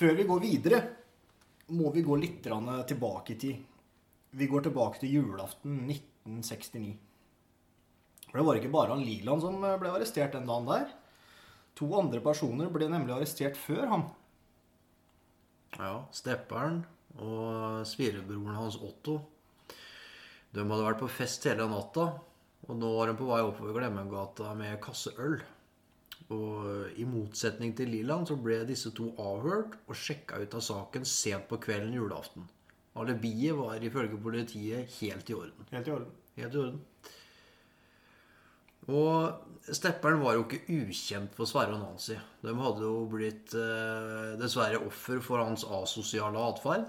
Før vi går videre, må vi gå litt tilbake i tid. Vi går tilbake til julaften 1969. For det var ikke bare han Liland som ble arrestert den dagen der. To andre personer ble nemlig arrestert før han. Ja, Stepperen og svirebroren hans Otto. De hadde vært på fest hele natta, og nå var de på vei oppover Glemmegata med kasse øl. Og i motsetning til Liland så ble disse to avhørt og sjekka ut av saken sent på kvelden julaften. Alibiet var ifølge politiet helt i orden. Helt i orden. Helt i orden. Og Stepperen var jo ikke ukjent for Sverre og Nancy. De hadde jo blitt eh, dessverre offer for hans asosiale atferd.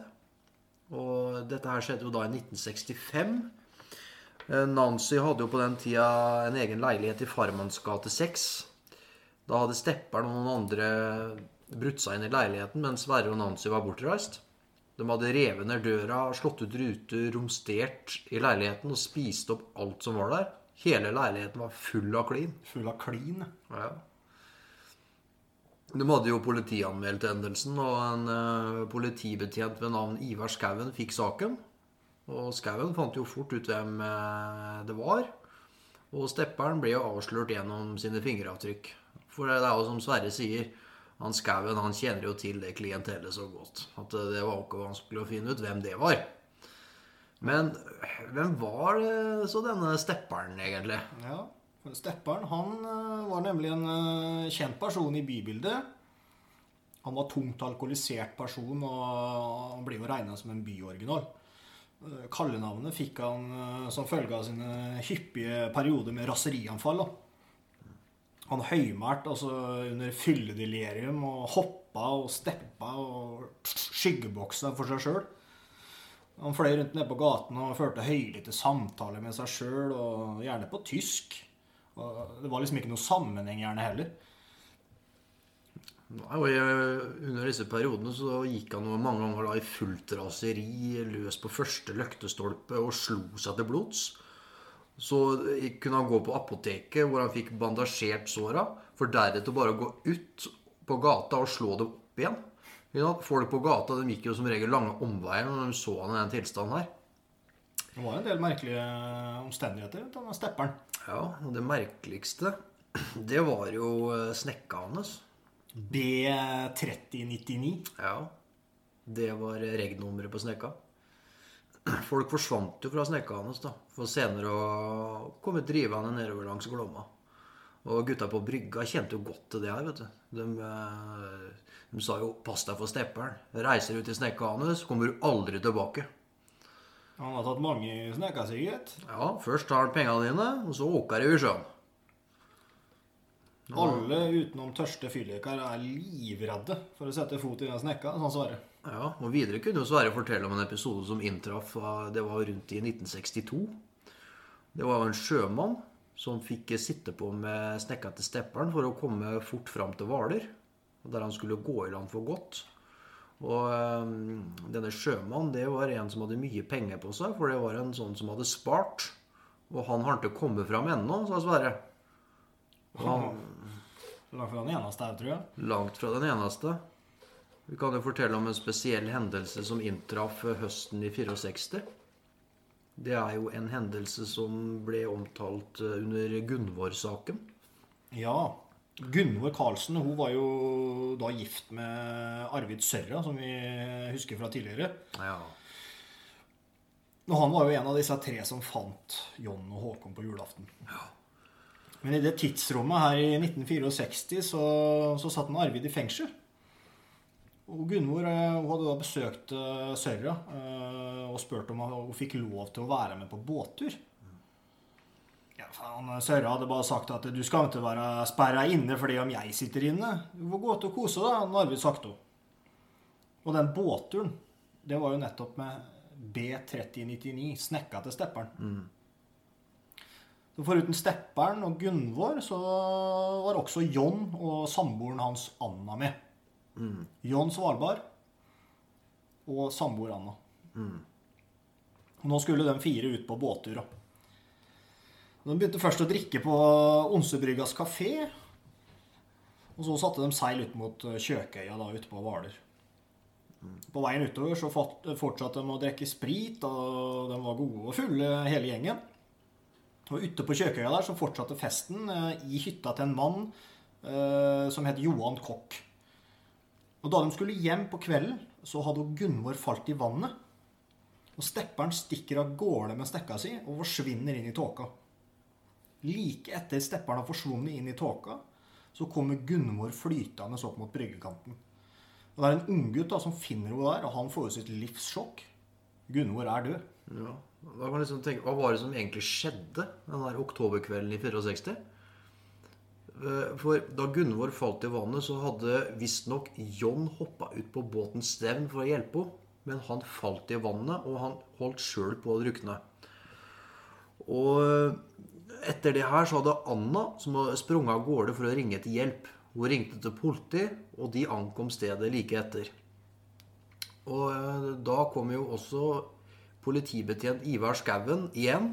Og dette her skjedde jo da i 1965. Eh, Nancy hadde jo på den tida en egen leilighet i Farmans gate 6. Da hadde Stepperen og noen andre brutt seg inn i leiligheten mens Sverre og Nancy var bortreist. De hadde revet ned døra, slått ut ruter, romstert i leiligheten og spist opp alt som var der. Hele leiligheten var full av klin. Full av klin. Ja. De hadde jo politianmeldt hendelsen, og en uh, politibetjent ved navn Ivar Skauen fikk saken. Og Skauen fant jo fort ut hvem uh, det var. Og Stepperen ble jo avslørt gjennom sine fingeravtrykk. For det er jo som Sverre sier, han Skauen han kjenner jo til det klientellet så godt at det var ikke vanskelig å finne ut hvem det var. Men hvem var det så denne Stepperen, egentlig? Ja, Stepperen han eh, var nemlig en eh, kjent person i bybildet. Han var tungt alkoholisert person, og han blir jo regna som en byoriginal. Eh, Kallenavnet fikk han som følge av sine hyppige perioder med raserianfall. da. Han høymælt altså under fylledelirium og hoppa og steppa og skyggeboksa for seg sjøl. Han fløy rundt nede på gaten og førte høylytte samtaler med seg sjøl, og gjerne på tysk. Og det var liksom ikke noe sammenheng gjerne heller. Nei, og Under disse periodene så gikk han mange ganger da i fullt raseri løs på første løktestolpe og slo seg til blods. Så kunne han gå på apoteket hvor han fikk bandasjert såra, for deretter bare å gå ut på gata og slå dem opp igjen. Folk på gata de gikk jo som regel lange omveier når de så han i den tilstanden her. Det var en del merkelige omstendigheter rundt denne stepperen. Ja, og det merkeligste, det var jo snekka hans. B3099. Ja. Det var reg-nummeret på snekka. Folk forsvant jo fra snekka hans, da, for senere å komme drivende nedover langs Glomma. Og gutta på brygga kjente jo godt til det her, vet du. De, de sa jo 'pass deg for stepperen'. Reiser ut i snekka så kommer du aldri tilbake. Han har tatt mange snekker, sikkert. Ja, først tar han pengene dine, og så åker de i sjøen. Alle utenom tørste fylliker er livredde for å sette fot i den snekka, sånn Sverre. Ja, og videre kunne jo Sverre fortelle om en episode som inntraff Det var rundt i 1962. Det var en sjømann som fikk sitte på med snekka til stepperen for å komme fort fram til Hvaler. Der han skulle gå i land for godt. Og um, denne sjømannen det var en som hadde mye penger på seg, for det var en sånn som hadde spart. Og han har ikke kommet fram ennå, sa Sverre. Han, langt fra den eneste her, tror jeg. Langt fra den eneste. Vi kan jo fortelle om en spesiell hendelse som inntraff høsten i 64. Det er jo en hendelse som ble omtalt under Gunvor-saken. Ja. Gunvor Karlsen hun var jo da gift med Arvid Sørra, som vi husker fra tidligere. Ja. Og han var jo en av disse tre som fant John og Håkon på julaften. Ja. Men i det tidsrommet her i 1964 så, så satt han Arvid i fengsel. Og Gunvor hun hadde da besøkt Sørra og spurt om hun fikk lov til å være med på båttur. Ja, faen, Sørra hadde bare sagt at du skal ikke være sperra inne fordi om jeg sitter inne. Du får gå ut og kose deg, hadde Arvid sagt henne. Og den båtturen, det var jo nettopp med B3099, snekka til stepperen. Mm. Så Foruten stepperen og Gunvor, så var også John og samboeren hans Anna med. Mm. John Svalbard og samboer Anna. Mm. Nå skulle de fire ut på båttur. De begynte først å drikke på Onsebryggas kafé. Og så satte de seil ut mot Kjøkøya da, ute på Hvaler. På veien utover så fortsatte de å drikke sprit, og de var gode og fulle, hele gjengen. Og ute på Kjøkøya der så fortsatte festen eh, i hytta til en mann eh, som het Johan Kokk. Og da de skulle hjem på kvelden, så hadde Gunvor falt i vannet. Og stepperen stikker av gårde med stekka si og forsvinner inn i tåka. Like etter stepperen har forsvunnet inn i tåka, så kommer Gunvor flytende opp mot bryggekanten. Og Det er en unggutt som finner henne der, og han får jo sitt livs sjokk. Gunvor er død. Ja. Da kan man liksom tenke, Hva var det som egentlig skjedde den der oktoberkvelden i 64? Eh, For da Gunvor falt i vannet, så hadde visstnok John hoppa ut på båtens stevn for å hjelpe henne. Men han falt i vannet, og han holdt sjøl på å drukne. Og etter det her så hadde Anna som hadde sprunget av gårde for å ringe til hjelp. Hun ringte til politi, og de ankom stedet like etter. Og eh, da kom jo også politibetjent Ivar Skauen igjen.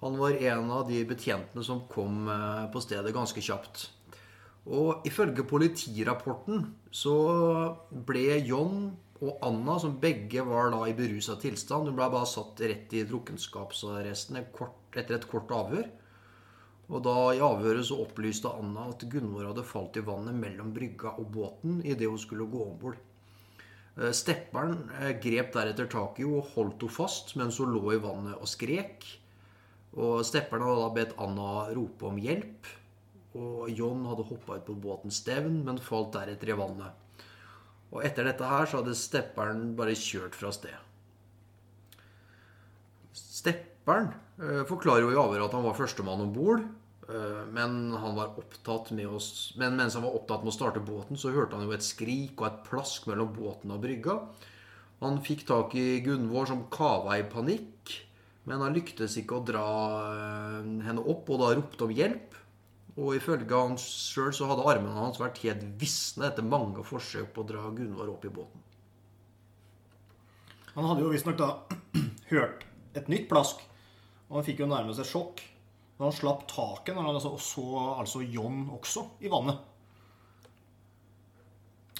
Han var en av de betjentene som kom eh, på stedet ganske kjapt. Og ifølge politirapporten så ble John og Anna, som begge var da i berusa tilstand, hun ble bare satt rett i drukkenskapsarresten etter et kort avhør. Og da i avhøret så opplyste Anna at Gunvor hadde falt i vannet mellom brygga og båten idet hun skulle gå om bord. Eh, Stepperen eh, grep deretter tak i henne og holdt henne fast mens hun lå i vannet og skrek. Og Stepperen hadde da bedt Anna rope om hjelp. Og John hadde hoppa ut på båtens stevn, men falt deretter i vannet. Og etter dette her så hadde Stepperen bare kjørt fra sted. Stepperen eh, forklarer jo i avhøret at han var førstemann om bord. Eh, men, han var med å, men mens han var opptatt med å starte båten, så hørte han jo et skrik og et plask mellom båten og brygga. Han fikk tak i Gunvor som kava i panikk, men han lyktes ikke å dra eh, henne opp, og da ropte om hjelp. Og ifølge han sjøl så hadde armene hans vært helt visne etter mange forsøk på å dra Gunvor opp i båten. Han hadde jo visstnok da hørt et nytt plask, og han fikk jo nærmest et sjokk. Da han slapp taket når han altså så altså John også i vannet.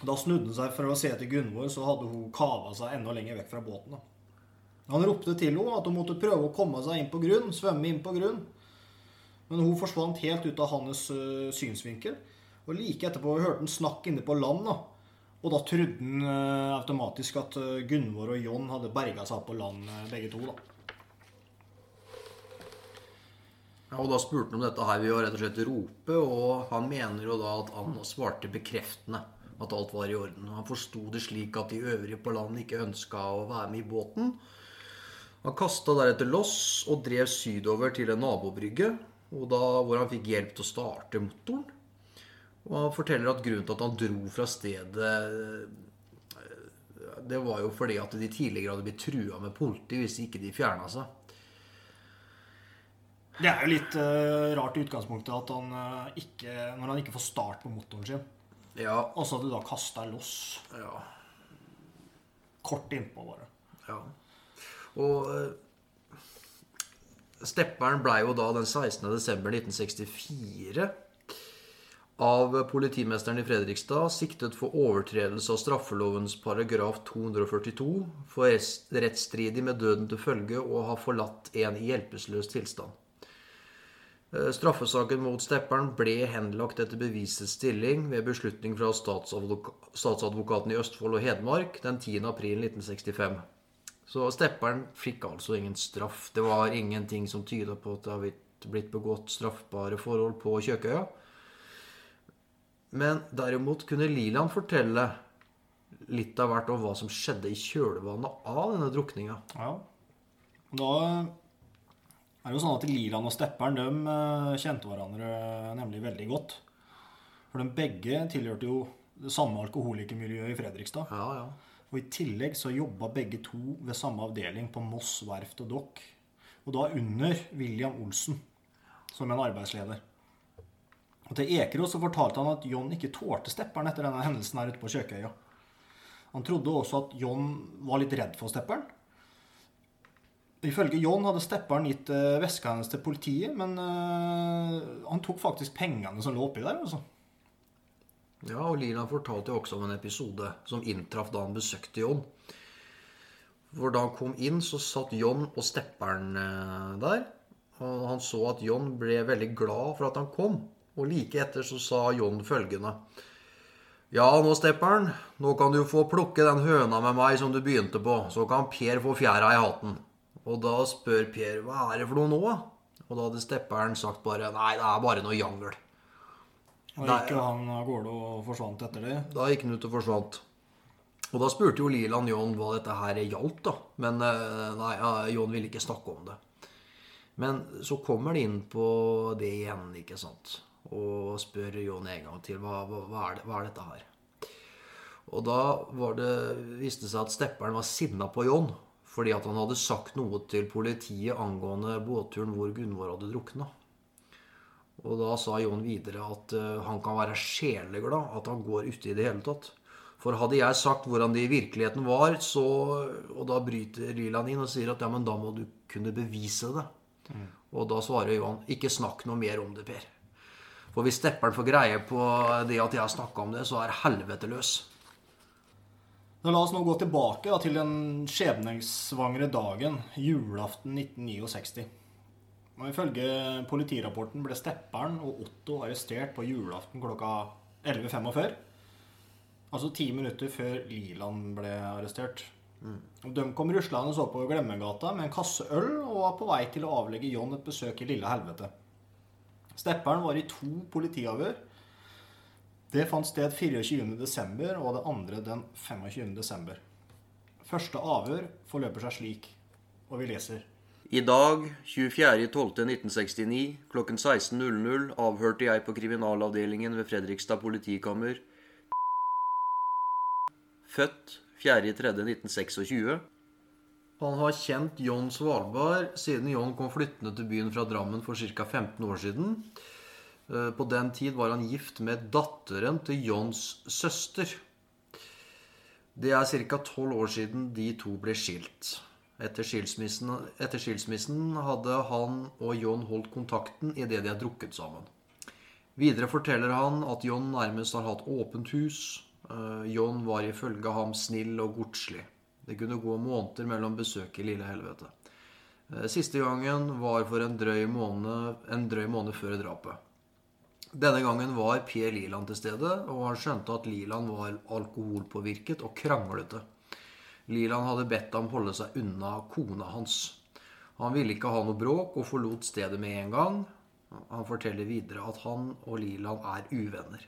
Da snudde han seg for å se etter Gunvor, så hadde hun kava seg enda lenger vekk fra båten. da. Han ropte til henne at hun måtte prøve å komme seg inn på grunn, svømme inn på grunn. Men hun forsvant helt ut av hans uh, synsvinkel. Og like etterpå hørte han snakk inne på land. da. Og da trodde han uh, automatisk at uh, Gunvor og John hadde berga seg på land, begge to. da. Ja, og Da spurte han om dette her ved å rett og slett rope, og han mener jo da at han svarte bekreftende at alt var i orden. Han forsto det slik at de øvrige på land ikke ønska å være med i båten. Han kasta deretter loss og drev sydover til en nabobrygge, og da, hvor han fikk hjelp til å starte motoren. Og han forteller at grunnen til at han dro fra stedet det var jo fordi at de tidligere hadde blitt trua med politi hvis ikke de fjerna seg. Det er jo litt uh, rart i utgangspunktet at han uh, ikke Når han ikke får start på motoren sin, Ja, og så at du da kasta loss ja, kort innpå, bare. ja. Og eh, Stepperen blei jo da den 16. desember 1964 av politimesteren i Fredrikstad siktet for overtredelse av straffelovens paragraf 242 for rettsstridig med døden til følge og ha forlatt en i hjelpeløs tilstand. Eh, Straffesaken mot Stepperen ble henlagt etter bevisets stilling ved beslutning fra statsadvokaten i Østfold og Hedmark den 10. april 1965. Så Stepperen fikk altså ingen straff. Det var ingenting som tyda på at det har blitt- begått straffbare forhold på Kjøkøya. Men derimot kunne Liland fortelle litt av hvert om hva som skjedde i kjølvannet av denne drukninga. Ja. Da er det jo sånn at Liland og Stepperen de eh, kjente hverandre nemlig veldig godt. For de begge tilhørte jo det samme alkoholikermiljøet i Fredrikstad. Ja, ja. Og i tillegg så jobba begge to ved samme avdeling på Moss verft og dokk. Og da under William Olsen som en arbeidsleder. Og til Ekerås så fortalte han at John ikke tålte Stepperen etter denne hendelsen her ute på Kjøkøya. Han trodde også at John var litt redd for Stepperen. Ifølge John hadde Stepperen gitt eh, veska hennes til politiet, men eh, han tok faktisk pengene som lå oppi der. altså. Ja, og Liland fortalte jo også om en episode som inntraff da han besøkte John. For da han kom inn, så satt John og stepperen eh, der. Og han så at John ble veldig glad for at han kom. Og like etter så sa John følgende. Ja, nå, stepperen, nå kan du få plukke den høna med meg som du begynte på. Så kan Per få fjæra i hatten. Og da spør Per hva er det for noe nå? Og da hadde stepperen sagt bare nei, det er bare noe jangel. Og gikk jo han av gårde og forsvant etter det. Da gikk han ut og forsvant. Og da spurte jo Liland John hva dette her gjaldt, da. Men eh, nei, John ville ikke snakke om det. Men så kommer de inn på det igjen, ikke sant. Og spør John en gang til hva, hva, er, det, hva er dette her. Og da var det, viste det seg at stepperen var sinna på John fordi at han hadde sagt noe til politiet angående båtturen hvor Gunvor hadde drukna. Og da sa Jon videre at uh, han kan være sjeleglad at han går ute i det hele tatt. For hadde jeg sagt hvordan det i virkeligheten var, så Og da bryter Liland inn og sier at ja, men da må du kunne bevise det. Mm. Og da svarer Johan ikke snakk noe mer om det, Per. For hvis stepperen får greie på det at jeg har snakka om det, så er helvete løs. La oss nå gå tilbake da, til den skjebnesvangre dagen, julaften 1969. Og Ifølge politirapporten ble stepperen og Otto arrestert på julaften klokka 11.45. Altså ti minutter før Liland ble arrestert. Mm. De kom ruslende så på Glemmegata med en kasse øl og var på vei til å avlegge John et besøk i lille helvete. Stepperen var i to politiavhør. Det fant sted 24.12. og det andre den 25.12. Første avhør forløper seg slik, og vi leser. I dag, 24.12.1969, klokken 16.00 avhørte jeg på kriminalavdelingen ved Fredrikstad politikammer født 4.3.1926. Han har kjent John Svalbard siden John kom flyttende til byen fra Drammen for ca. 15 år siden. Eh, på den tid var han gift med datteren til Johns søster. Det er ca. 12 år siden de to ble skilt. Etter skilsmissen, etter skilsmissen hadde han og John holdt kontakten idet de har drukket sammen. Videre forteller han at John nærmest har hatt åpent hus, Uh, John var ifølge ham snill og godslig. Det kunne gå måneder mellom besøk i lille helvete. Uh, siste gangen var for en drøy, måned, en drøy måned før drapet. Denne gangen var Per Liland til stede, og han skjønte at Liland var alkoholpåvirket og kranglete. Liland hadde bedt ham holde seg unna kona hans. Han ville ikke ha noe bråk og forlot stedet med en gang. Han forteller videre at han og Liland er uvenner.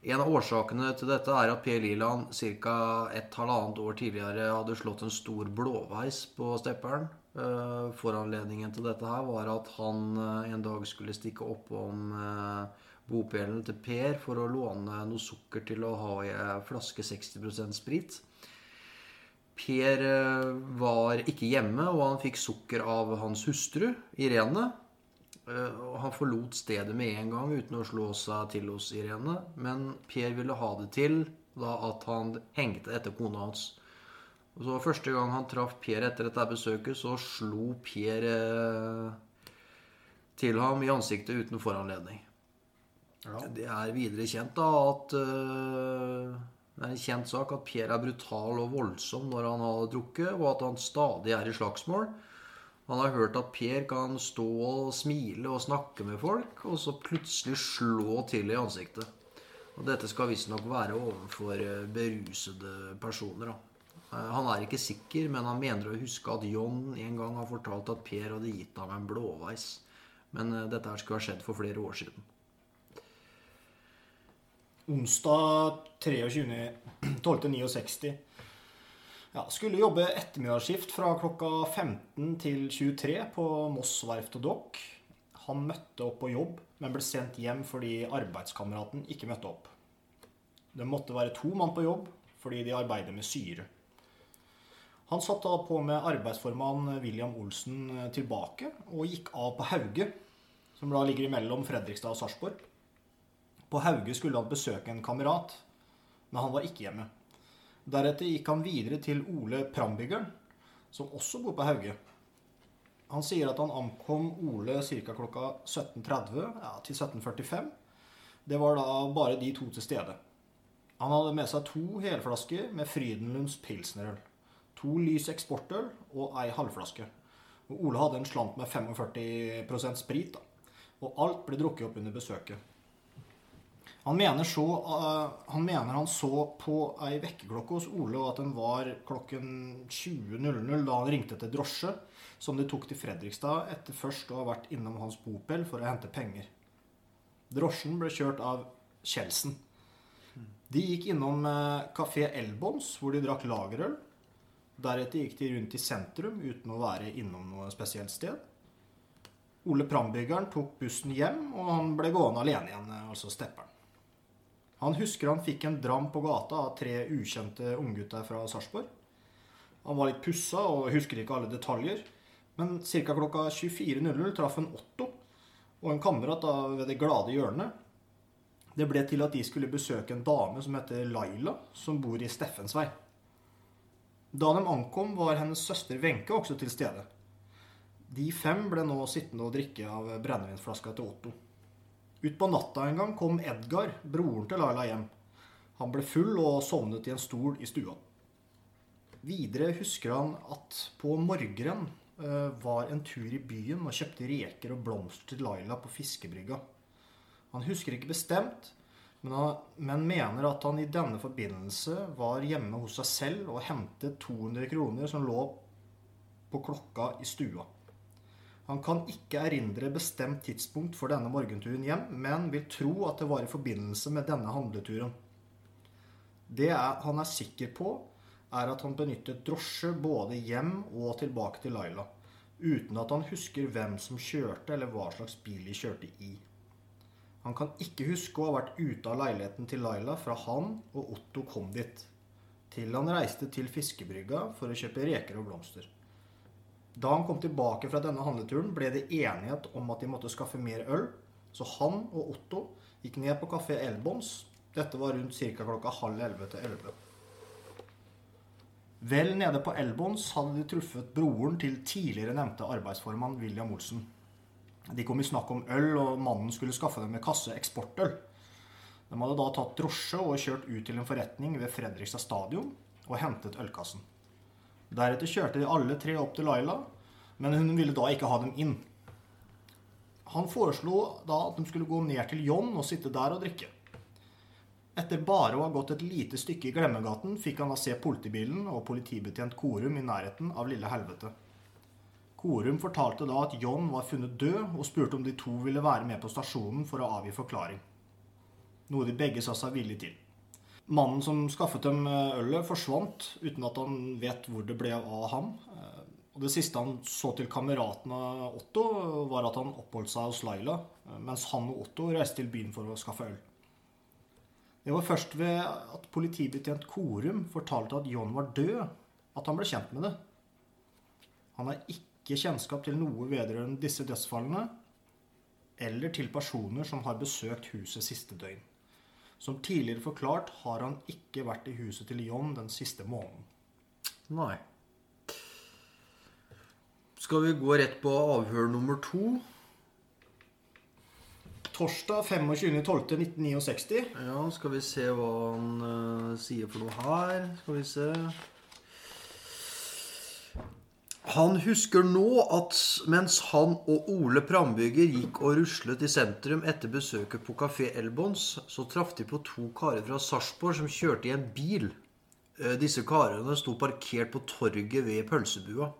En av årsakene til dette er at Per Liland ca. et halvannet år tidligere hadde slått en stor blåveis på stepperen. Eh, foranledningen til dette her var at han eh, en dag skulle stikke oppom eh, bopelen til Per for å låne noe sukker til å ha i en flaske 60% sprit. Per var ikke hjemme, og han fikk sukker av hans hustru, Irene. Eh, og han forlot stedet med en gang uten å slå seg til hos Irene. Men Per ville ha det til da at han hengte etter kona hans. Og så Første gang han traff Per etter dette besøket, så slo Per eh, til ham i ansiktet uten foranledning. Ja. Det er videre kjent da at uh, Det er en kjent sak at Per er brutal og voldsom når han har drukket, og at han stadig er i slagsmål. Han har hørt at Per kan stå og smile og snakke med folk, og så plutselig slå til i ansiktet. Og dette skal visstnok være overfor eh, berusede personer. Da. Eh, han er ikke sikker, men han mener å huske at John en gang har fortalt at Per hadde gitt ham en blåveis. Men eh, dette skulle ha skjedd for flere år siden. Onsdag 23.12.69 ja, skulle jobbe ettermiddagsskift fra klokka 15 til 23 på Moss verft og dokk. Han møtte opp på jobb, men ble sendt hjem fordi arbeidskameraten ikke møtte opp. Det måtte være to mann på jobb fordi de arbeider med syre. Han satt da på med arbeidsformann William Olsen tilbake og gikk av på Hauge, som da ligger imellom Fredrikstad og Sarpsborg. På Hauge skulle han besøke en kamerat, men han var ikke hjemme. Deretter gikk han videre til Ole Prambyggeren, som også bor på Hauge. Han sier at han ankom Ole ca. klokka 17.30 ja, til 17.45. Det var da bare de to til stede. Han hadde med seg to helflasker med Frydenlunds pilsnerøl, to lys eksportøl og ei halvflaske. Og Ole hadde en slant med 45% sprit, da. og alt ble drukket opp under besøket. Han mener, så, uh, han mener han så på ei vekkerklokke hos Ole, og at den var klokken 20.00 da han ringte til drosje, som de tok til Fredrikstad etter først å ha vært innom hans bopel for å hente penger. Drosjen ble kjørt av Kjeldsen. De gikk innom Kafé Elbons, hvor de drakk lagerøl. Deretter gikk de rundt i sentrum uten å være innom noe spesielt sted. Ole Prambyggeren tok bussen hjem, og han ble gående alene igjen, altså stepperen. Han husker han fikk en dram på gata av tre ukjente unggutter fra Sarpsborg. Han var litt pussa og husker ikke alle detaljer, men ca. klokka 24.00 traff en Otto og en kamerat ved det glade hjørnet. Det ble til at de skulle besøke en dame som heter Laila, som bor i Steffensvei. Da de ankom, var hennes søster Wenche også til stede. De fem ble nå sittende og drikke av brennevinsflaska til Otto. Utpå natta en gang kom Edgar, broren til Laila, hjem. Han ble full og sovnet i en stol i stua. Videre husker han at på morgenen var en tur i byen og kjøpte reker og blomster til Laila på fiskebrygga. Han husker ikke bestemt, men, han, men mener at han i denne forbindelse var hjemme hos seg selv og hentet 200 kroner som lå på klokka i stua. Han kan ikke erindre bestemt tidspunkt for denne morgenturen hjem, men vil tro at det var i forbindelse med denne handleturen. Det er, han er sikker på, er at han benyttet drosje både hjem og tilbake til Laila, uten at han husker hvem som kjørte eller hva slags bil de kjørte i. Han kan ikke huske å ha vært ute av leiligheten til Laila fra han og Otto kom dit, til han reiste til fiskebrygga for å kjøpe reker og blomster. Da han kom tilbake fra denne handleturen, ble det enighet om at de måtte skaffe mer øl, så han og Otto gikk ned på Kafé Elbons. Dette var rundt ca. klokka halv elleve til elleve. Vel nede på Elbons hadde de truffet broren til tidligere nevnte arbeidsformann William Olsen. De kom i snakk om øl, og mannen skulle skaffe dem en kasse eksportøl. De hadde da tatt drosje og kjørt ut til en forretning ved Fredrikstad stadion og hentet ølkassen. Deretter kjørte de alle tre opp til Laila, men hun ville da ikke ha dem inn. Han foreslo da at de skulle gå ned til John og sitte der og drikke. Etter bare å ha gått et lite stykke i Glemmegaten fikk han da se politibilen og politibetjent Korum i nærheten av Lille Helvete. Korum fortalte da at John var funnet død, og spurte om de to ville være med på stasjonen for å avgi forklaring. Noe de begge sa seg villig til. Mannen som skaffet dem ølet, forsvant uten at han vet hvor det ble av ham. Og Det siste han så til kameraten av Otto, var at han oppholdt seg hos Laila, mens han og Otto reiste til byen for å skaffe øl. Det var først ved at politibetjent Korum fortalte at John var død, at han ble kjent med det. Han har ikke kjennskap til noe vedrørende disse dødsfallene, eller til personer som har besøkt huset siste døgn. Som tidligere forklart har han ikke vært i huset til John den siste måneden. Nei. Skal vi gå rett på avhør nummer to? Torsdag 25.12.1969. Ja, skal vi se hva han uh, sier for noe her. Skal vi se Han husker nå at mens han og Ole Prambygger gikk og ruslet i sentrum etter besøket på Kafé Elbons, så traff de på to karer fra Sarpsborg som kjørte i en bil. Uh, disse karene sto parkert på torget ved pølsebua.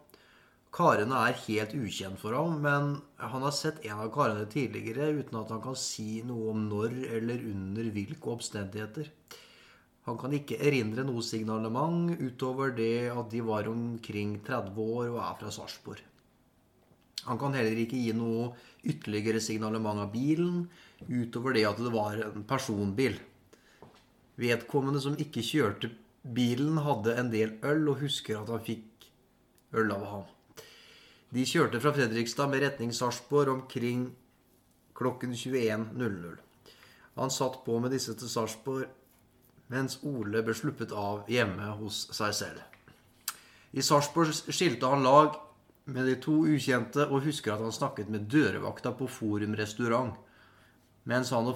Karene er helt ukjent for ham, men han har sett en av karene tidligere uten at han kan si noe om når eller under hvilke omstendigheter. Han kan ikke erindre noe signalement utover det at de var omkring 30 år og er fra Sarpsborg. Han kan heller ikke gi noe ytterligere signalement av bilen utover det at det var en personbil. Vedkommende som ikke kjørte bilen, hadde en del øl og husker at han fikk øl av ham. De kjørte fra Fredrikstad med retning Sarpsborg omkring klokken 21.00. Han satt på med disse til Sarpsborg mens Ole ble sluppet av hjemme hos seg selv. I Sarpsborg skilte han lag med de to ukjente og husker at han snakket med dørvakta på Forum restaurant. Mens han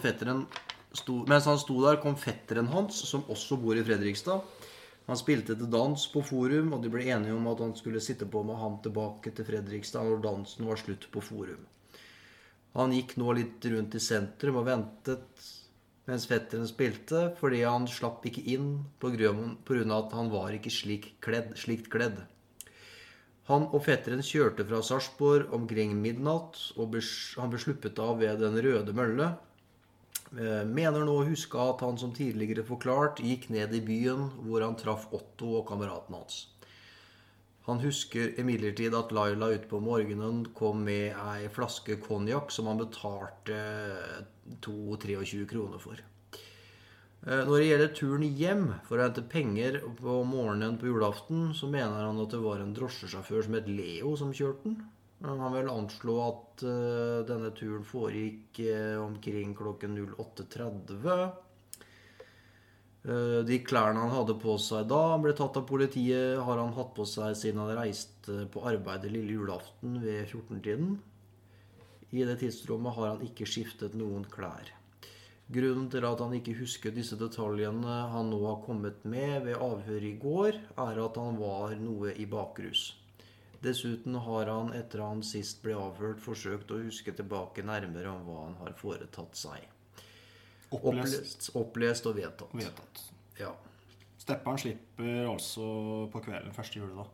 sto, mens han sto der, kom fetteren hans, som også bor i Fredrikstad. Han spilte til dans på Forum, og de ble enige om at han skulle sitte på med ham tilbake til Fredrikstad når dansen var slutt på Forum. Han gikk nå litt rundt i sentrum og ventet mens fetteren spilte, fordi han slapp ikke inn pga. at han var ikke slik kledd, slikt kledd. Han og fetteren kjørte fra Sarpsborg omkring midnatt, og han ble sluppet av ved Den røde mølle. Eh, mener nå å huske at han som tidligere forklart gikk ned i byen, hvor han traff Otto og kameraten hans. Han husker imidlertid at Laila utpå morgenen kom med ei flaske konjakk som han betalte 22-23 kroner for. Eh, når det gjelder turen hjem for å hente penger på morgenen på julaften, så mener han at det var en drosjesjåfør som het Leo, som kjørte den. Han vil anslå at uh, denne turen foregikk uh, omkring klokken 08.30. Eh, de klærne han hadde på seg da han ble tatt av politiet, har han hatt på seg siden han reiste på arbeid lille julaften ved 14-tiden. I det tidsrommet har han ikke skiftet noen klær. Grunnen til at han ikke husker disse detaljene han nå har kommet med ved avhøret i går, er at han var noe i bakrus. Dessuten har han etter han sist ble avhørt, forsøkt å huske tilbake nærmere om hva han har foretatt seg. Opplest. Opplest, opplest og vedtatt. Vedtatt. Ja. Stepperen slipper altså på kvelden første juledag.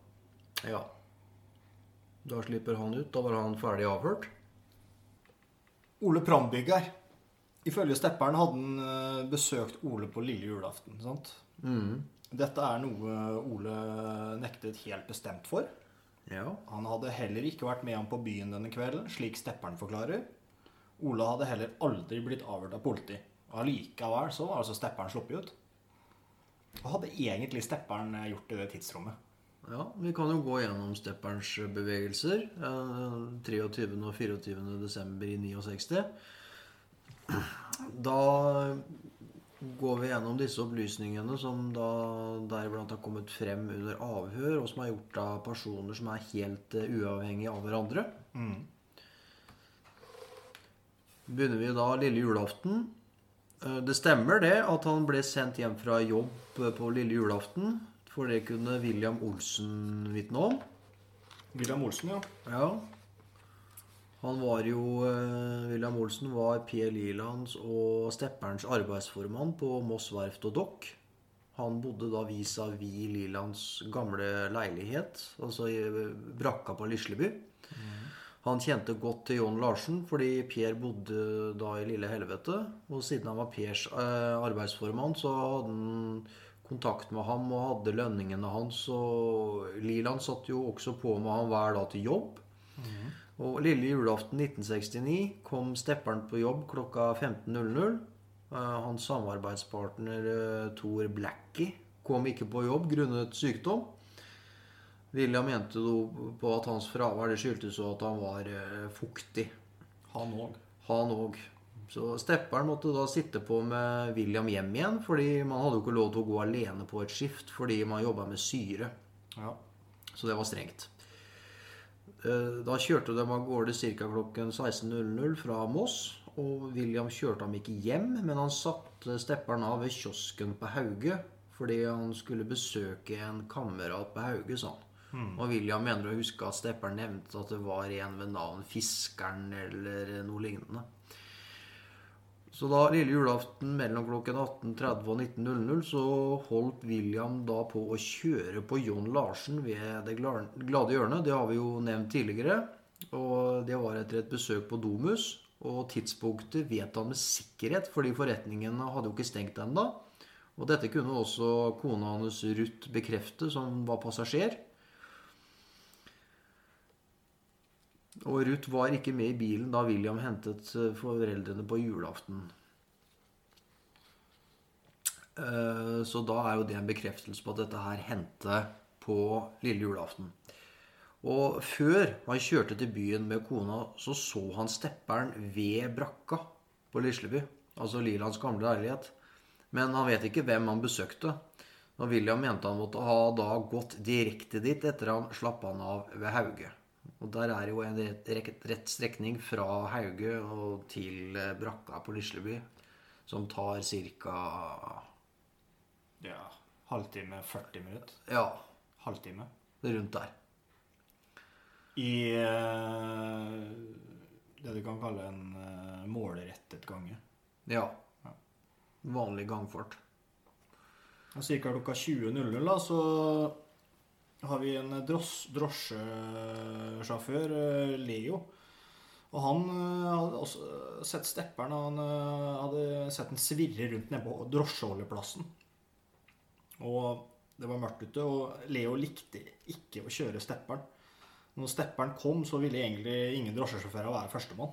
ja. Da slipper han ut. Da var han ferdig avhørt. Ole Prambygger. Ifølge Stepperen hadde han eh, besøkt Ole på lille julaften. sant? Dette er noe Ole nektet helt bestemt for. Ja. Han hadde heller ikke vært med ham på byen denne kvelden, slik Stepperen forklarer. Ole hadde heller aldri blitt avhørt av politi. Allikevel så var altså Stepperen sluppet ut. Hva hadde egentlig Stepperen gjort i det tidsrommet? ja. Vi kan jo gå gjennom Stepperens bevegelser. eh, 23. og 24. desember i 69. Da går vi gjennom disse opplysningene som da deriblant har kommet frem under avhør, og som er gjort av personer som er helt eh, uavhengige av hverandre. Begynner vi da lille julaften. Eh, Det stemmer det at han ble sendt hjem fra jobb eh, på lille julaften. For det kunne William Olsen vitne om. William Olsen, ja. Ja. Han var jo eh, William Olsen var Per Lilands og Stepperens arbeidsformann på Moss verft og dokk. Han bodde da vis-à-vis Lilands gamle leilighet, altså i brakka på Lisleby. Han kjente godt til John Larsen fordi Per bodde da i Lille Helvete. Og siden han var Pers eh, arbeidsformann, så hadde han kontakt med ham og hadde lønningene hans. Og Liland satt jo også på med ham hver dag til jobb. Og lille julaften 1969 kom Stepperen på jobb klokka 15.00. Eh, Hans samarbeidspartner eh, Thor Blackie kom ikke på jobb grunnet sykdom. William mente jo på at hans fravær det skyldtes at han var eh, fuktig. Han òg. Han òg. Så Stepperen måtte da sitte på med William hjem igjen, fordi man hadde jo ikke lov til å gå alene på et skift fordi man jobba med syre. Ja. Så det var strengt. Eh, Da kjørte de av gårde ca. klokken 16.00 fra Moss. Og William kjørte ham ikke hjem, men han satte stepperen av ved kiosken på Hauge. Fordi han skulle besøke en kamerat på Hauge, sa han. Og William mener å huske at stepperen nevnte at det var en ved navn Fiskeren eller noe lignende. Så da lille julaften mellom klokken 18.30 og 19.00 så holdt William da på å kjøre på John Larsen ved Det glade hjørnet. Det har vi jo nevnt tidligere. Og det var etter et besøk på Domus. Og tidspunktet vet han med sikkerhet, fordi forretningene hadde jo ikke stengt ennå. Og dette kunne også kona hans Ruth bekrefte, som var passasjer. Og Ruth var ikke med i bilen da William hentet eh, foreldrene på julaften. Eh, Så da er jo det en bekreftelse på at dette her hendte på lille julaften. Og før han kjørte til byen med kona, så så han stepperen ved brakka på Lisleby. Altså Lilands gamle leilighet. Men han vet ikke hvem han besøkte. Og William mente han måtte ha da gått direkte dit etter han slapp han av ved Hauge. Og der er jo en rett, rett, strekning fra Hauge og til eh, brakka på Lisleby. som tar ca. Ja, halvtime, 40 minutter. Ja, Halvtime. rundt der. I eh, det du kan kalle en eh, målrettet gange. Ja. Vanlig gangfart. Cirka klokka 20.00 da, så har vi en drosjesjåfør, eh, Leo. Og han eh, hadde også sett stepperen, og han eh, hadde sett den svirre rundt nede på drosjeholdeplassen. Og det var mørkt ute, og Leo likte ikke å kjøre stepperen. Når stepperen kom, så ville egentlig ingen drosjesjåfører være førstemann.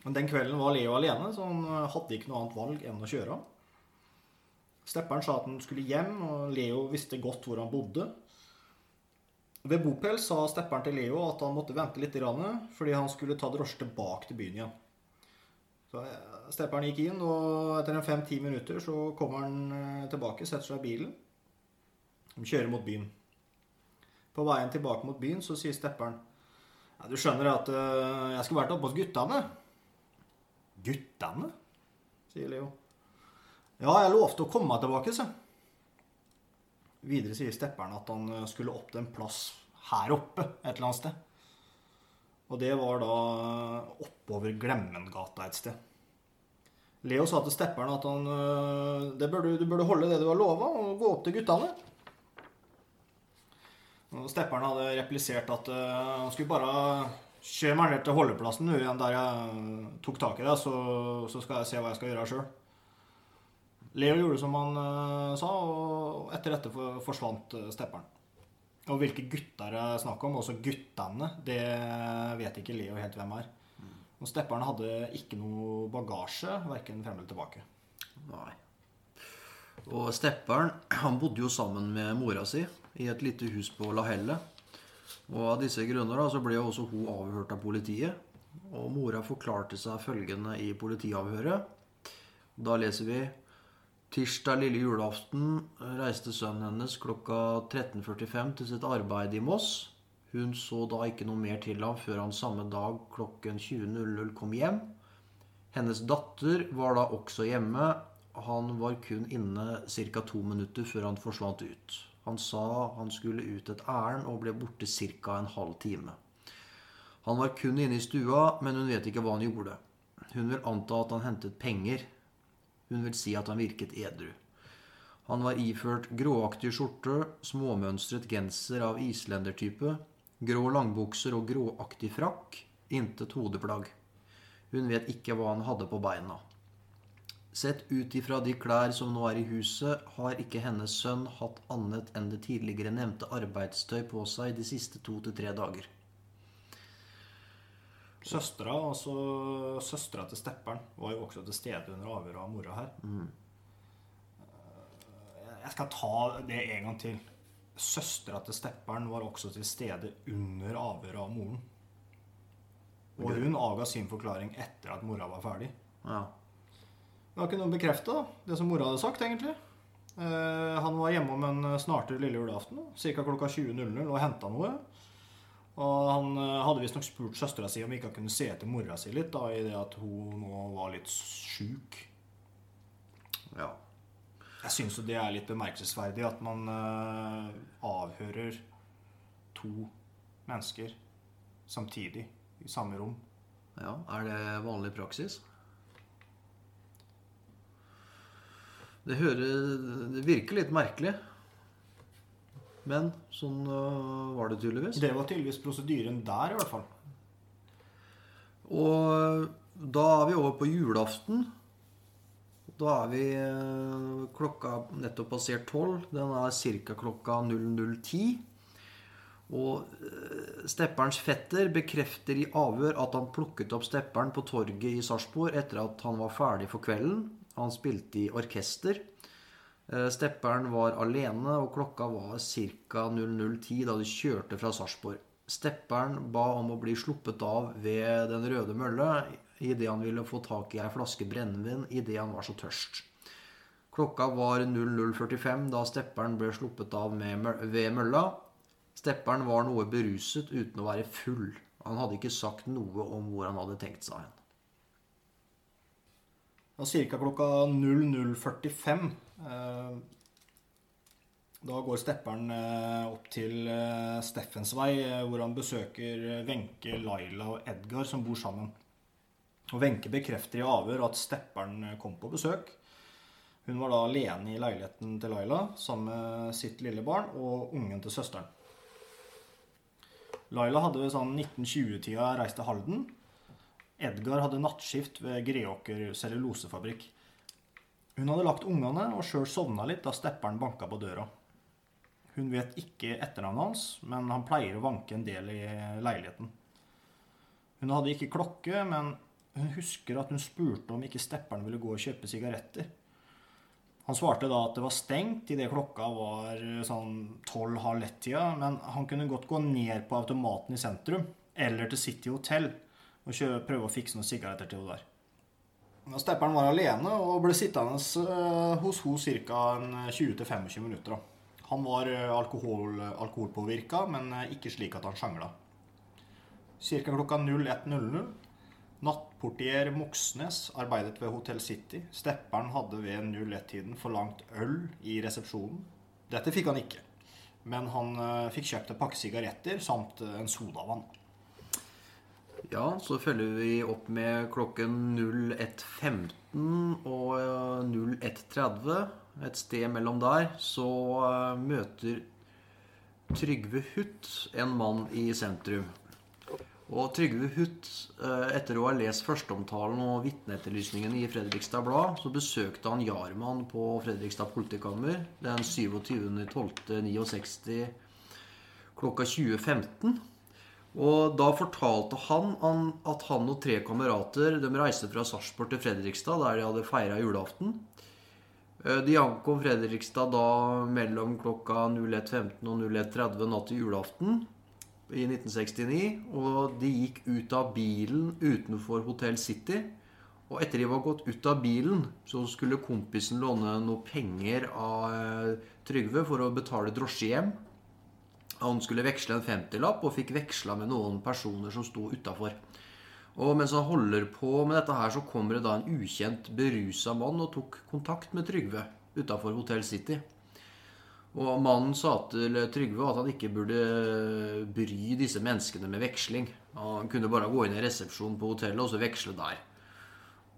Men den kvelden var Leo alene, så han hadde ikke noe annet valg enn å kjøre. Stepperen sa at han skulle hjem, og Leo visste godt hvor han bodde. Ved bopel sa stepperen til Leo at han måtte vente litt, fordi han skulle ta drosje tilbake til byen igjen. Så eh, Stepperen gikk inn, og etter en fem-ti minutter så kommer han eh, tilbake, setter seg i bilen. De kjører mot byen. På veien tilbake mot byen så sier stepperen ja, Du skjønner at eh, jeg skulle vært oppe hos guttene. Guttene? sier Leo. Ja, jeg lovte å komme tilbake, sa Videre sier stepperen at han eh, skulle opp til en plass her oppe et eller annet sted. Og det var da oppover Glemmengata et sted. Leo sa til stepperen at han eh, det burde, du burde holde det du har lova, og gå opp til guttene. Og stepperen hadde replisert at eh, han skulle bare kjøre meg ned til holdeplassen der jeg tok tak i det, så, så skal jeg se hva jeg skal gjøre sjøl. Leo gjorde som han uh, sa, og etter dette forsvant uh, stepperen. Og hvilke gutter det er snakk om, også guttene, det vet ikke Leo helt hvem er. Og stepperen hadde ikke noe bagasje, verken frem eller tilbake. Nei. Og stepperen han bodde jo sammen med mora si i et lite hus på Lahelle. Og av disse grunner da, så ble jo også hun avhørt av politiet. Og mora forklarte seg følgende i politiavhøret. Da leser vi Tirsdag lille julaften reiste sønnen hennes klokka 13.45 til sitt arbeid i Moss. Hun så da ikke noe mer til ham før han samme dag klokken 20.00 kom hjem. Hennes datter var da også hjemme. Han var kun inne ca. to minutter før han forsvant ut. Han sa han skulle ut et ærend og ble borte ca. en halv time. Han var kun inne i stua, men hun vet ikke hva han gjorde. Hun vil anta at han hentet penger. Hun vil si at han virket edru. Han var iført gråaktig skjorte, småmønstret genser av islendertype, grå langbukser og gråaktig frakk, intet hodeplagg. Hun vet ikke hva han hadde på beina. Sett ut ifra de klær som nå er i huset, har ikke hennes sønn hatt annet enn det tidligere nevnte arbeidstøy på seg de siste to til tre dager. Søstera, altså til stepperen, var jo også til stede under avhøret av mora her. Mm. Jeg skal ta det en gang til. Søstera til stepperen var også til stede under avhøret av moren. Og hun avga sin forklaring etter at mora var ferdig. Ja. Var ikke noe bekrefta, det som mora hadde sagt, egentlig. Eh, han var hjemme om en snartere lille julaften, ca. klokka 20.00, og henta noe. Og han eh, hadde visstnok spurt søstera si om ikke han kunne se etter mora si litt, da, i det at hun nå var litt sjuk. ja. Jeg syns jo det er litt bemerkelsesverdig at man uh, avhører to mennesker samtidig i samme rom. Ja, Er det vanlig praksis? Det hører Det virker litt merkelig. Men sånn øh, var det tydeligvis. Det var tydeligvis prosedyren der, i hvert fall. Og da er vi over på julaften. Da er vi øh, klokka nettopp passert tolv. Den er ca. klokka 00.10. Og øh, stepperens fetter bekrefter i avhør at han plukket opp stepperen på torget i Sarpsborg etter at han var ferdig for kvelden. Han spilte i orkester. Eh, Stepperen var alene, og klokka var ca. 00.10 da de kjørte fra Sarpsborg. Stepperen ba om å bli sluppet av ved Den røde mølle idet han ville få tak i ei flaske brennevin idet han var så tørst. Klokka var 00.45 da stepperen ble sluppet av ved mølla. Stepperen var noe beruset uten å være full. Han hadde ikke sagt noe om hvor han hadde tenkt seg hen. Da ca. klokka 00.45 eh, Da går stepperen eh, opp til Steffens Steffensvei, eh, hvor han besøker eh, Wenche, Laila og Edgar, som bor sammen. Og Wenche bekrefter i avhør at stepperen eh, kom på besøk. Hun var da alene i leiligheten til Laila sammen med sitt lille barn og ungen til søsteren. Laila hadde ved sånn 1920-tida reist til Halden. Edgar hadde nattskift ved Greåker cellulosefabrikk. Hun hadde lagt ungene og sjøl sovna litt da stepperen banka på døra. Hun vet ikke etternavnet hans, men han pleier å vanke en del i leiligheten. Hun hadde ikke klokke, men hun husker at hun spurte om ikke stepperen ville gå og kjøpe sigaretter. Han svarte da at det var stengt idet klokka var sånn tolv-halv ett-tida, men han kunne godt gå ned på automaten i sentrum eller til City Hotel og prøve å fikse noen sigaretter til henne der. Stepperen var alene og ble sittende eh, hos henne ca. 20-25 minutter. Han var eh, alkohol, alkoholpåvirka, men eh, ikke slik at han sjangla. Ca. klokka 01.00 Nattportier Moxnes arbeidet ved Hotell City. Stepperen hadde ved 01-tiden forlangt øl i resepsjonen. Dette fikk han ikke, men han eh, fikk kjøpt en pakke sigaretter samt eh, en sodavann. Ja, så følger vi opp med klokken 01.15 og eh, 01.30. Et sted mellom der så eh, møter Trygve Huth en mann i sentrum. Og Trygve Huth, eh, etter å ha lest førsteomtalen og vitneetterlysningen i Fredrikstad Blad, så besøkte han Jarmann på Fredrikstad politikammer den 27.12.69 klokka 20.15. Og da fortalte han at han og tre kamerater de reiste fra Sarpsborg til Fredrikstad, der de hadde feira julaften. Eh, De ankom Fredrikstad da mellom klokka 01.15 og 01.30 natt til julaften i 1969. Og de gikk ut av bilen utenfor Hotell City. Og etter de var gått ut av bilen, så skulle kompisen låne noe penger av eh, Trygve for å betale drosje hjem. Han skulle veksle en 50-lapp og fikk veksla med noen personer som sto utafor. Og mens han holder på med dette her, så kommer det da en ukjent berusa mann og tok kontakt med Trygve utafor Hotell City. Og mannen sa til Trygve at han ikke burde bry disse menneskene med veksling. Han kunne bare gå inn i resepsjonen på hotellet og så veksle der.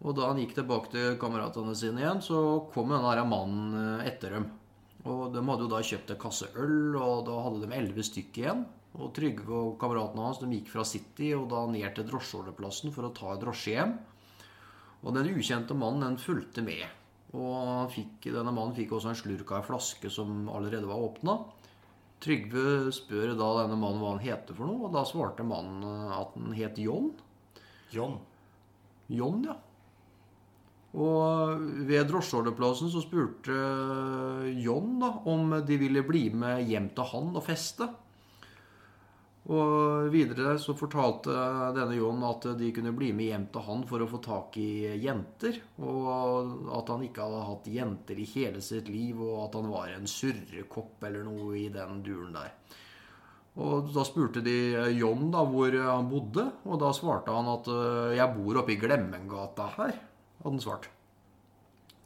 Og da han gikk tilbake til kameratene sine igjen, så kom denne mannen etter dem. Og de hadde jo da kjøpt en kasse øl, og da hadde de elleve stykker igjen. Og Trygve og kameratene hans de gikk fra City og da ned til drosjeholdeplassen for å ta en drosje hjem. Og den ukjente mannen den fulgte med. Og han fikk, denne mannen fikk også en slurk av en flaske som allerede var åpna. Trygve spør da denne mannen hva han heter for noe, og da svarte mannen at han het John. John. John, ja. Og ved drosjeholdeplassen så spurte John da om de ville bli med hjem til han og feste. Og videre så fortalte denne John at de kunne bli med hjem til han for å få tak i jenter. Og at han ikke hadde hatt jenter i hele sitt liv, og at han var en surrekopp eller noe i den duren der. Og da spurte de John da hvor han bodde, og da svarte han at «Øh, jeg bor oppe i Glemmengata her, hadde han svart.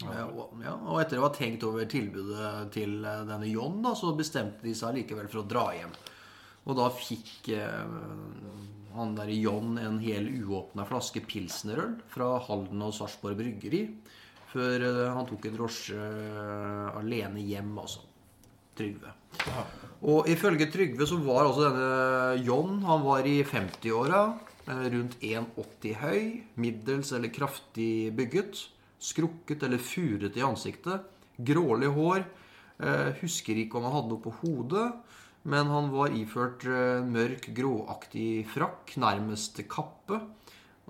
Ja, og, ja, og etter å ha tenkt over tilbudet til eh, denne John, da, så bestemte de seg likevel for å dra hjem. Og da fikk eh, han der John en hel uåpna flaske pilsnerøl fra Halden og Sarpsborg Bryggeri. Før eh, han tok en drosje eh, alene hjem, altså. Trygve. Og ifølge Trygve så var altså denne John Han var i 50-åra. Eh, Rundt 1,80 høy. Middels eller kraftig bygget. Skrukket eller furet i ansiktet. Grålig hår. eh, Husker ikke om han hadde noe på hodet. Men han var iført eh, mørk, gråaktig frakk, nærmest kappe.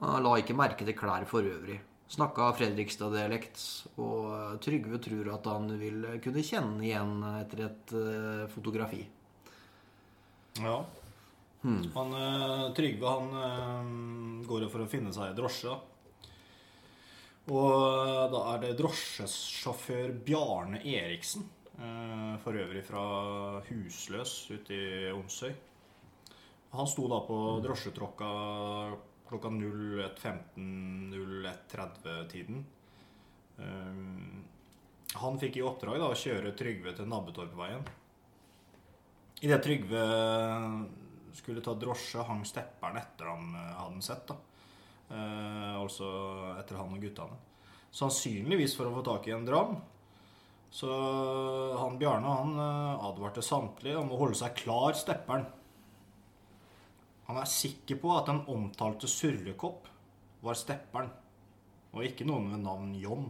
Han la ikke merke til klær for øvrig. Snakka Fredrikstad-dialekt, og Trygve tror at han vil kunne kjenne igjen etter et fotografi. Ja. Han, eh, Trygve han eh, går jo for å finne seg drosje. Og eh, da er det drosjesjåfør Bjarne Eriksen, for øvrig fra Husløs ute i Onsøy. Han sto da på drosjetråkka klokka 01.15-01.30-tiden. Um, han fikk i oppdrag da, å kjøre Trygve til Nabbetorpveien. Idet Trygve skulle ta drosje, hang stepperen etter han hadde hadde sett. Eh, altså etter han og guttene. Sannsynligvis for å få tak i en dram. Så han Bjarne han eh, advarte samtlige om å holde seg klar stepperen. Han er sikker på at den omtalte surrekopp var stepperen, og ikke noen ved navn John.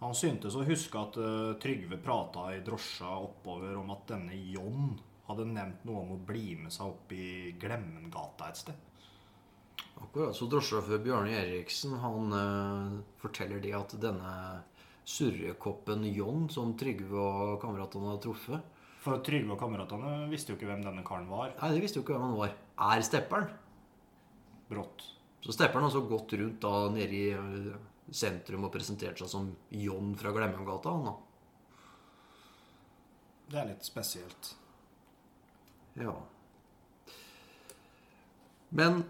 Han syntes å huske at Trygve prata i drosja oppover om at denne John hadde nevnt noe om å bli med seg opp i Glemmengata et sted. Akkurat. Så drosjesjåfør Bjarne Eriksen han uh, forteller de at denne surrekoppen John, som Trygve og kameratene hadde truffet For Trygve og kameratene visste jo ikke hvem denne karen var. Nei, de visste jo ikke hvem han var. Er stepperen. Brått. Så stepperen har så gått rundt da nede i eh, sentrum og presentert seg som John fra Glemmengata. Han da. Det er litt spesielt. Ja. Men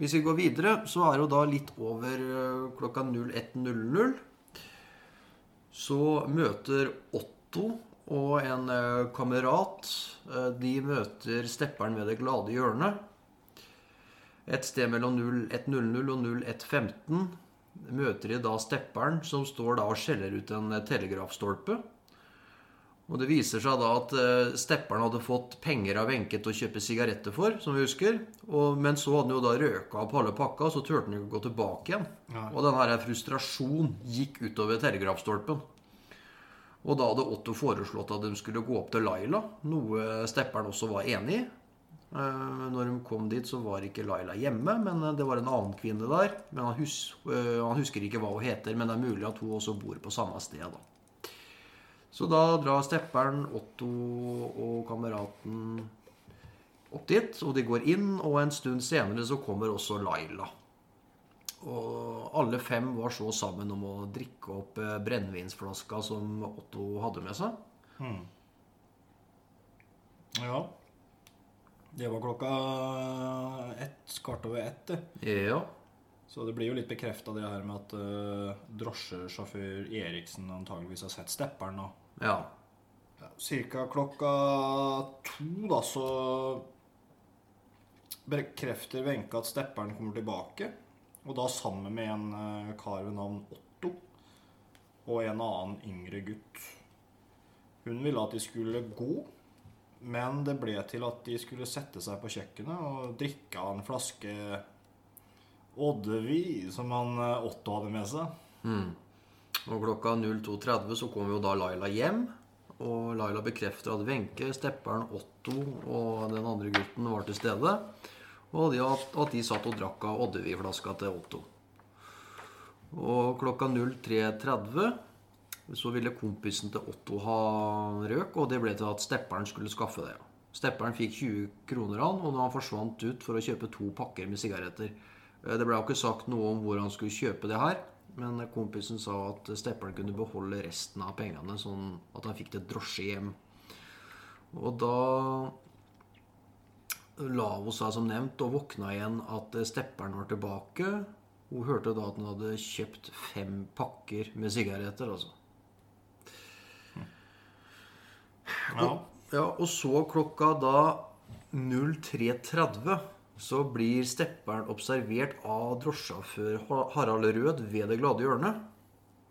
hvis vi går videre, så er det jo da litt over eh, klokka 01.00. Så møter Otto og en eh, kamerat eh, De møter stepperen ved det glade hjørnet. Et sted mellom 01.00 og 01.15 møter de da stepperen, som står da og skjeller ut en telegrafstolpe. Og Det viser seg da at uh, stepperen hadde fått penger av Wenche til å kjøpe sigaretter for, som vi husker. Og, men så hadde han jo da røka opp halve pakka, så turte han ikke å gå tilbake igjen. Nei. Og denne her frustrasjonen gikk utover telegrafstolpen. Og da hadde Otto foreslått at de skulle gå opp til Laila, noe stepperen også var enig i. Eh, Når de kom dit, så var ikke Laila hjemme, men eh, det var en annen kvinne der. Men han, hus han husker ikke hva hun heter, men det er mulig at hun også bor på samme sted. da. Så da drar stepperen, Otto og kameraten opp dit, og de går inn, og en stund senere så kommer også Laila. Og alle fem var så sammen om å drikke opp eh, brennevinsflaska som Otto hadde med seg. Ja. Det var klokka ett, kvart over ett, det. Ja. Så det blir jo litt bekrefta det her med at uh, drosjesjåfør Eriksen antageligvis har sett stepperen. nå. Ja. ja, Cirka klokka to, da, så bekrefter Wenche at stepperen kommer tilbake. Og da sammen med en uh, kar ved navn Otto og en annen yngre gutt. Hun ville at de skulle gå, men det ble til at de skulle sette seg på kjøkkenet og drikke av en flaske Oddevi som han eh, Otto hadde med seg. Og klokka 02.30 så kom jo da Laila hjem. Og Laila bekrefter at Wenche, stepperen, Otto og den andre gutten var til stede. Og at, de satt og drakk av Oddevi-flaska til Otto. Og klokka 03.30 så ville kompisen til Otto ha røk, og det ble til at stepperen skulle skaffe det. Stepperen fikk 20 kroner han, og da han forsvant ut for å kjøpe to pakker med sigaretter. Eh, Det ble jo ikke sagt noe om hvor han skulle kjøpe det her, men kompisen sa at stepperen kunne beholde resten av pengene, sånn at han fikk det drosje hjem. Og da la hun seg som nevnt og våkna igjen at stepperen var tilbake. Hun hørte da at han hadde kjøpt fem pakker med sigaretter, altså. Ja. Ja, og så klokka da 03.30 så blir stepperen observert av drosjesjåfør Harald Rød ved Det glade hjørnet.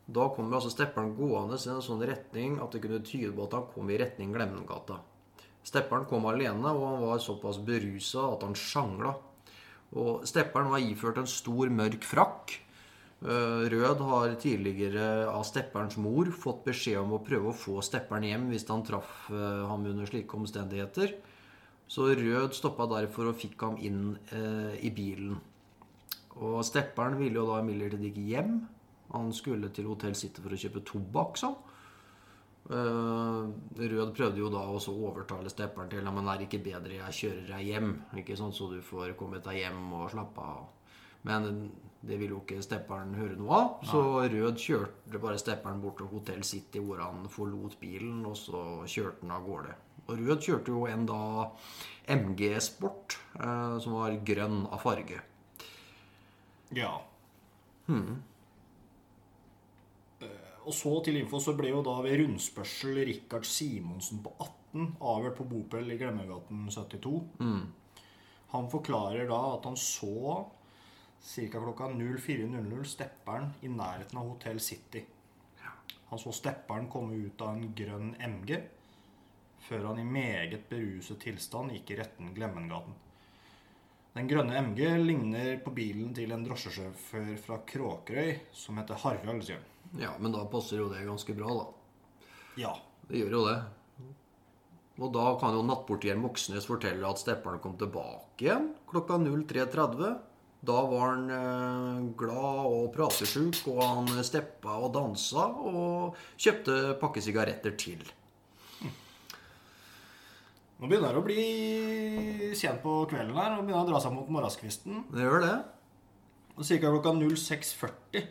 Da kommer altså stepperen gående i en sånn retning at det kunne tyde på at han kom i retning Glemmengata. Stepperen kom alene, og han var såpass berusa at han sjangla. Og stepperen var iført en stor, mørk frakk. Eh, Rød har tidligere av stepperens mor fått beskjed om å prøve å få stepperen hjem hvis han traff eh, ham under slike omstendigheter. Så Rød stoppa derfor og fikk ham inn eh, i bilen. Og stepperen ville jo da imidlertid ikke hjem. Han skulle til Hotell City for å kjøpe tobakk, sa han. Eh, Rød prøvde jo da å overtale stepperen til at det er ikke bedre jeg kjører deg hjem, ikke sånn så du får kommet deg hjem og slappe av. Men det ville jo ikke stepperen høre noe av, så Rød kjørte bare stepperen bort til Hotell City, hvor han forlot bilen, og så kjørte han av gårde. Og Rød kjørte jo en da MG Sport, eh, som var grønn av farge. ja. Og så til info så ble jo da ved rundspørsel Rikard Simonsen på 18 avhørt på bopel i Glemmegaten 72. Han forklarer da at han så ca. klokka 04.00 stepperen i nærheten av Hotell City. Han så stepperen komme ut av en grønn MG, før han i meget beruset tilstand gikk i retten Glemmengaten. Den grønne MG ligner på bilen til en drosjesjåfør fra Kråkerøy som heter Harald, sier. Ja, men da passer jo det ganske bra, da. Ja. Det gjør jo det. Og da kan jo nattportier Moxnes fortelle at stepperen kom tilbake igjen klokka 03.30. Da var han eh, glad og pratesjuk, og han steppa og dansa og kjøpte pakkesigaretter til. Nå begynner det å bli sent på kvelden her og begynner å dra seg mot morgenskvisten. Det gjør det. Og Ca. klokka 06.40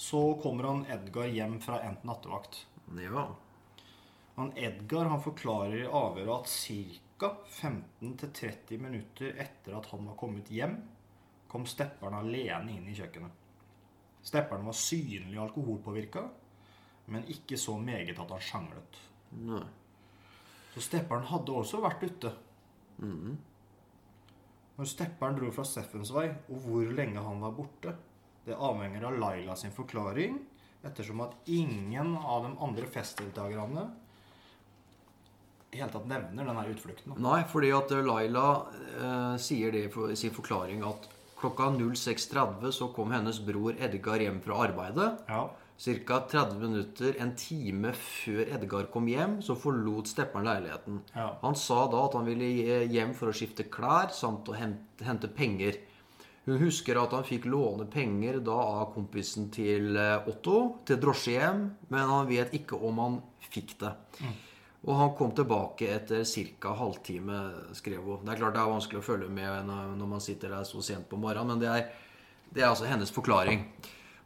så kommer han Edgar hjem fra endt nattevakt. Ja. Han Edgar han forklarer i avhøret at ca. 15-30 minutter etter at han var kommet hjem, kom stepperen alene inn i kjøkkenet. Stepperen var synlig alkoholpåvirka, men ikke så meget at han sjanglet. Nei. Så stepperen hadde også vært ute. Når stepperen dro fra Steffens vei, og hvor lenge han var borte, det avhenger av Laila sin forklaring, ettersom at ingen av de andre festdeltakerne i hele tatt nevner denne utflukten. Nei, fordi at Laila eh, sier det i sin forklaring at klokka 06.30 så kom hennes bror Edgar hjem fra arbeidet. Ja. Ca. 30 minutter, en time før Edgar kom hjem, så forlot stepperen leiligheten. Ja. Han sa da at han ville hjem for å skifte klær samt å hente, hente penger. Hun husker at han fikk låne penger da av kompisen til eh, Otto til drosjehjem, men han vet ikke om han fikk det. Og han kom tilbake etter ca. halvtime, skrev hun. Det er klart det er vanskelig å følge med når man sitter der så sent på morgenen, men det er, det er altså hennes forklaring.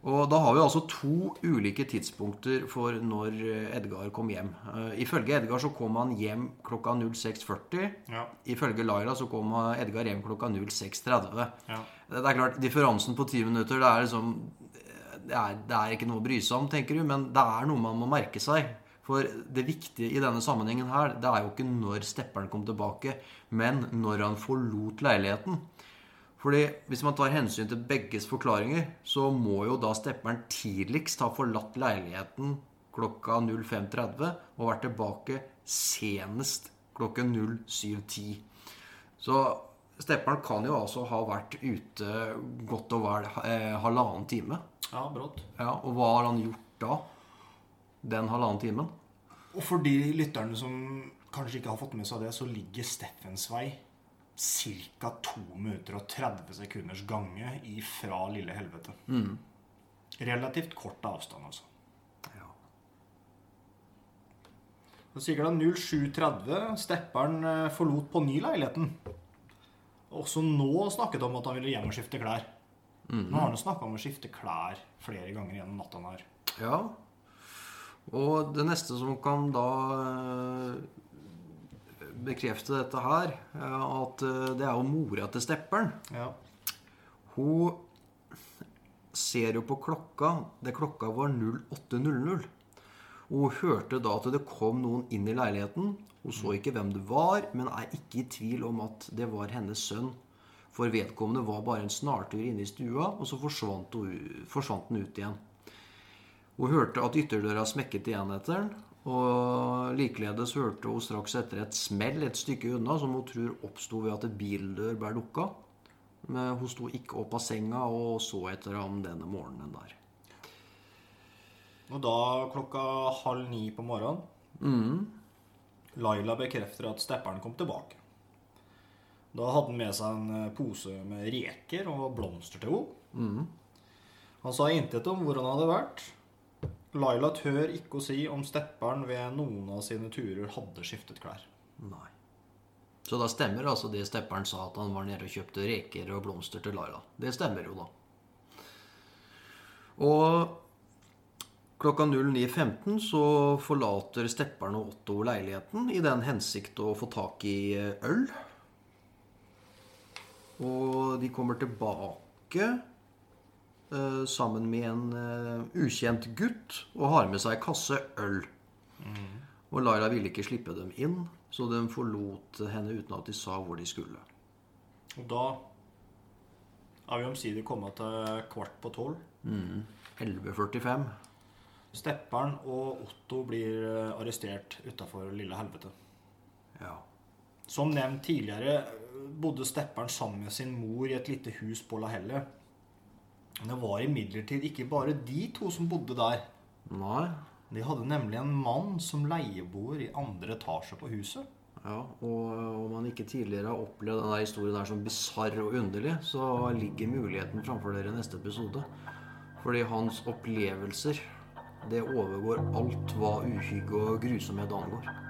Og da har vi altså to ulike tidspunkter for når Edgar kom hjem. Uh, Ifølge Edgar så kom han hjem klokka 06.40. Ja. Ifølge Laila så kom Edgar hjem klokka 06.30. Ja. Det er klart, differansen på ti minutter, det er liksom det er, det er ikke noe å bry seg om, tenker du, men det er noe man må merke seg. For det viktige i denne sammenhengen her, det er jo ikke når stepperen kom tilbake, men når han forlot leiligheten. Fordi hvis man tar hensyn til begges forklaringer, så må jo da stepperen tidligst ha forlatt leiligheten klokka 05.30 og vært tilbake senest klokken 07.10. Så stepperen kan jo altså ha vært ute godt og vel eh, halvannen time. ja, brått. Ja, Og hva har han gjort da? Den halvannen timen? Og for de lytterne som kanskje ikke har fått med seg det, så ligger Steffensvei ca. 2 minutter og 30 sekunders gange ifra lille helvete. Relativt kort avstand, altså. Ja. Så sikkert 07.30 Stepperen eh, forlot på ny leiligheten. Også nå snakket han om at han ville hjem og skifte klær. Nå har han jo snakka om å skifte klær flere ganger gjennom natta. ja. Og det neste som kan da eh, bekrefte dette her, er at eh, det er jo mora til stepperen. Ja. Hun ser jo på klokka. Det klokka var 08.00. Og hun hørte da at det kom noen inn i leiligheten. Hun så ikke hvem det var, men er ikke i tvil om at det var hennes sønn. For vedkommende var bare en snartur inne i stua, og så forsvant, hun, forsvant den ut igjen. Hun hørte at ytterdøra smekket igjen etter den. Og likeledes hørte hun straks etter et smell et stykke unna, som hun tror oppsto ved at en bildør ble lukka. Men hun sto ikke opp av senga og så etter ham denne morgenen der. Og da klokka halv ni på morgenen Laila bekrefter at stepperen kom tilbake. Da hadde han med seg en eh, pose med reker og blomster til henne. Han sa intet om hvor han hadde vært. Laila tør ikke å si om stepperen ved noen av sine turer hadde skiftet klær. Nei. Så da stemmer altså det stepperen sa, at han var nede og kjøpte reker og blomster til Laila. Det stemmer jo, da. Og klokka 09.15 så forlater stepperen og Otto leiligheten i den hensikt å få tak i eh, øl. Og de kommer tilbake sammen med en eh, ukjent gutt og har med seg kasse øl. Og Laila ville ikke slippe dem inn, så de forlot henne uten at de sa hvor de skulle. Og da er vi omsider kommet til kvart på tolv. 11.45. Stepperen og Otto blir eh, arrestert utafor Lille Helvete. Ja. Som nevnt tidligere bodde Stepperen sammen med sin mor i et lite hus på Lahelle. Det var imidlertid ikke bare de to som bodde der. Nei. De hadde nemlig en mann som leieboer i andre etasje på huset. Ja, og om man ikke tidligere har opplevd denne historien der som bisarr og underlig, så ligger muligheten framfor dere i neste episode. Fordi hans opplevelser, det overgår alt hva uhygge og grusomhet angår.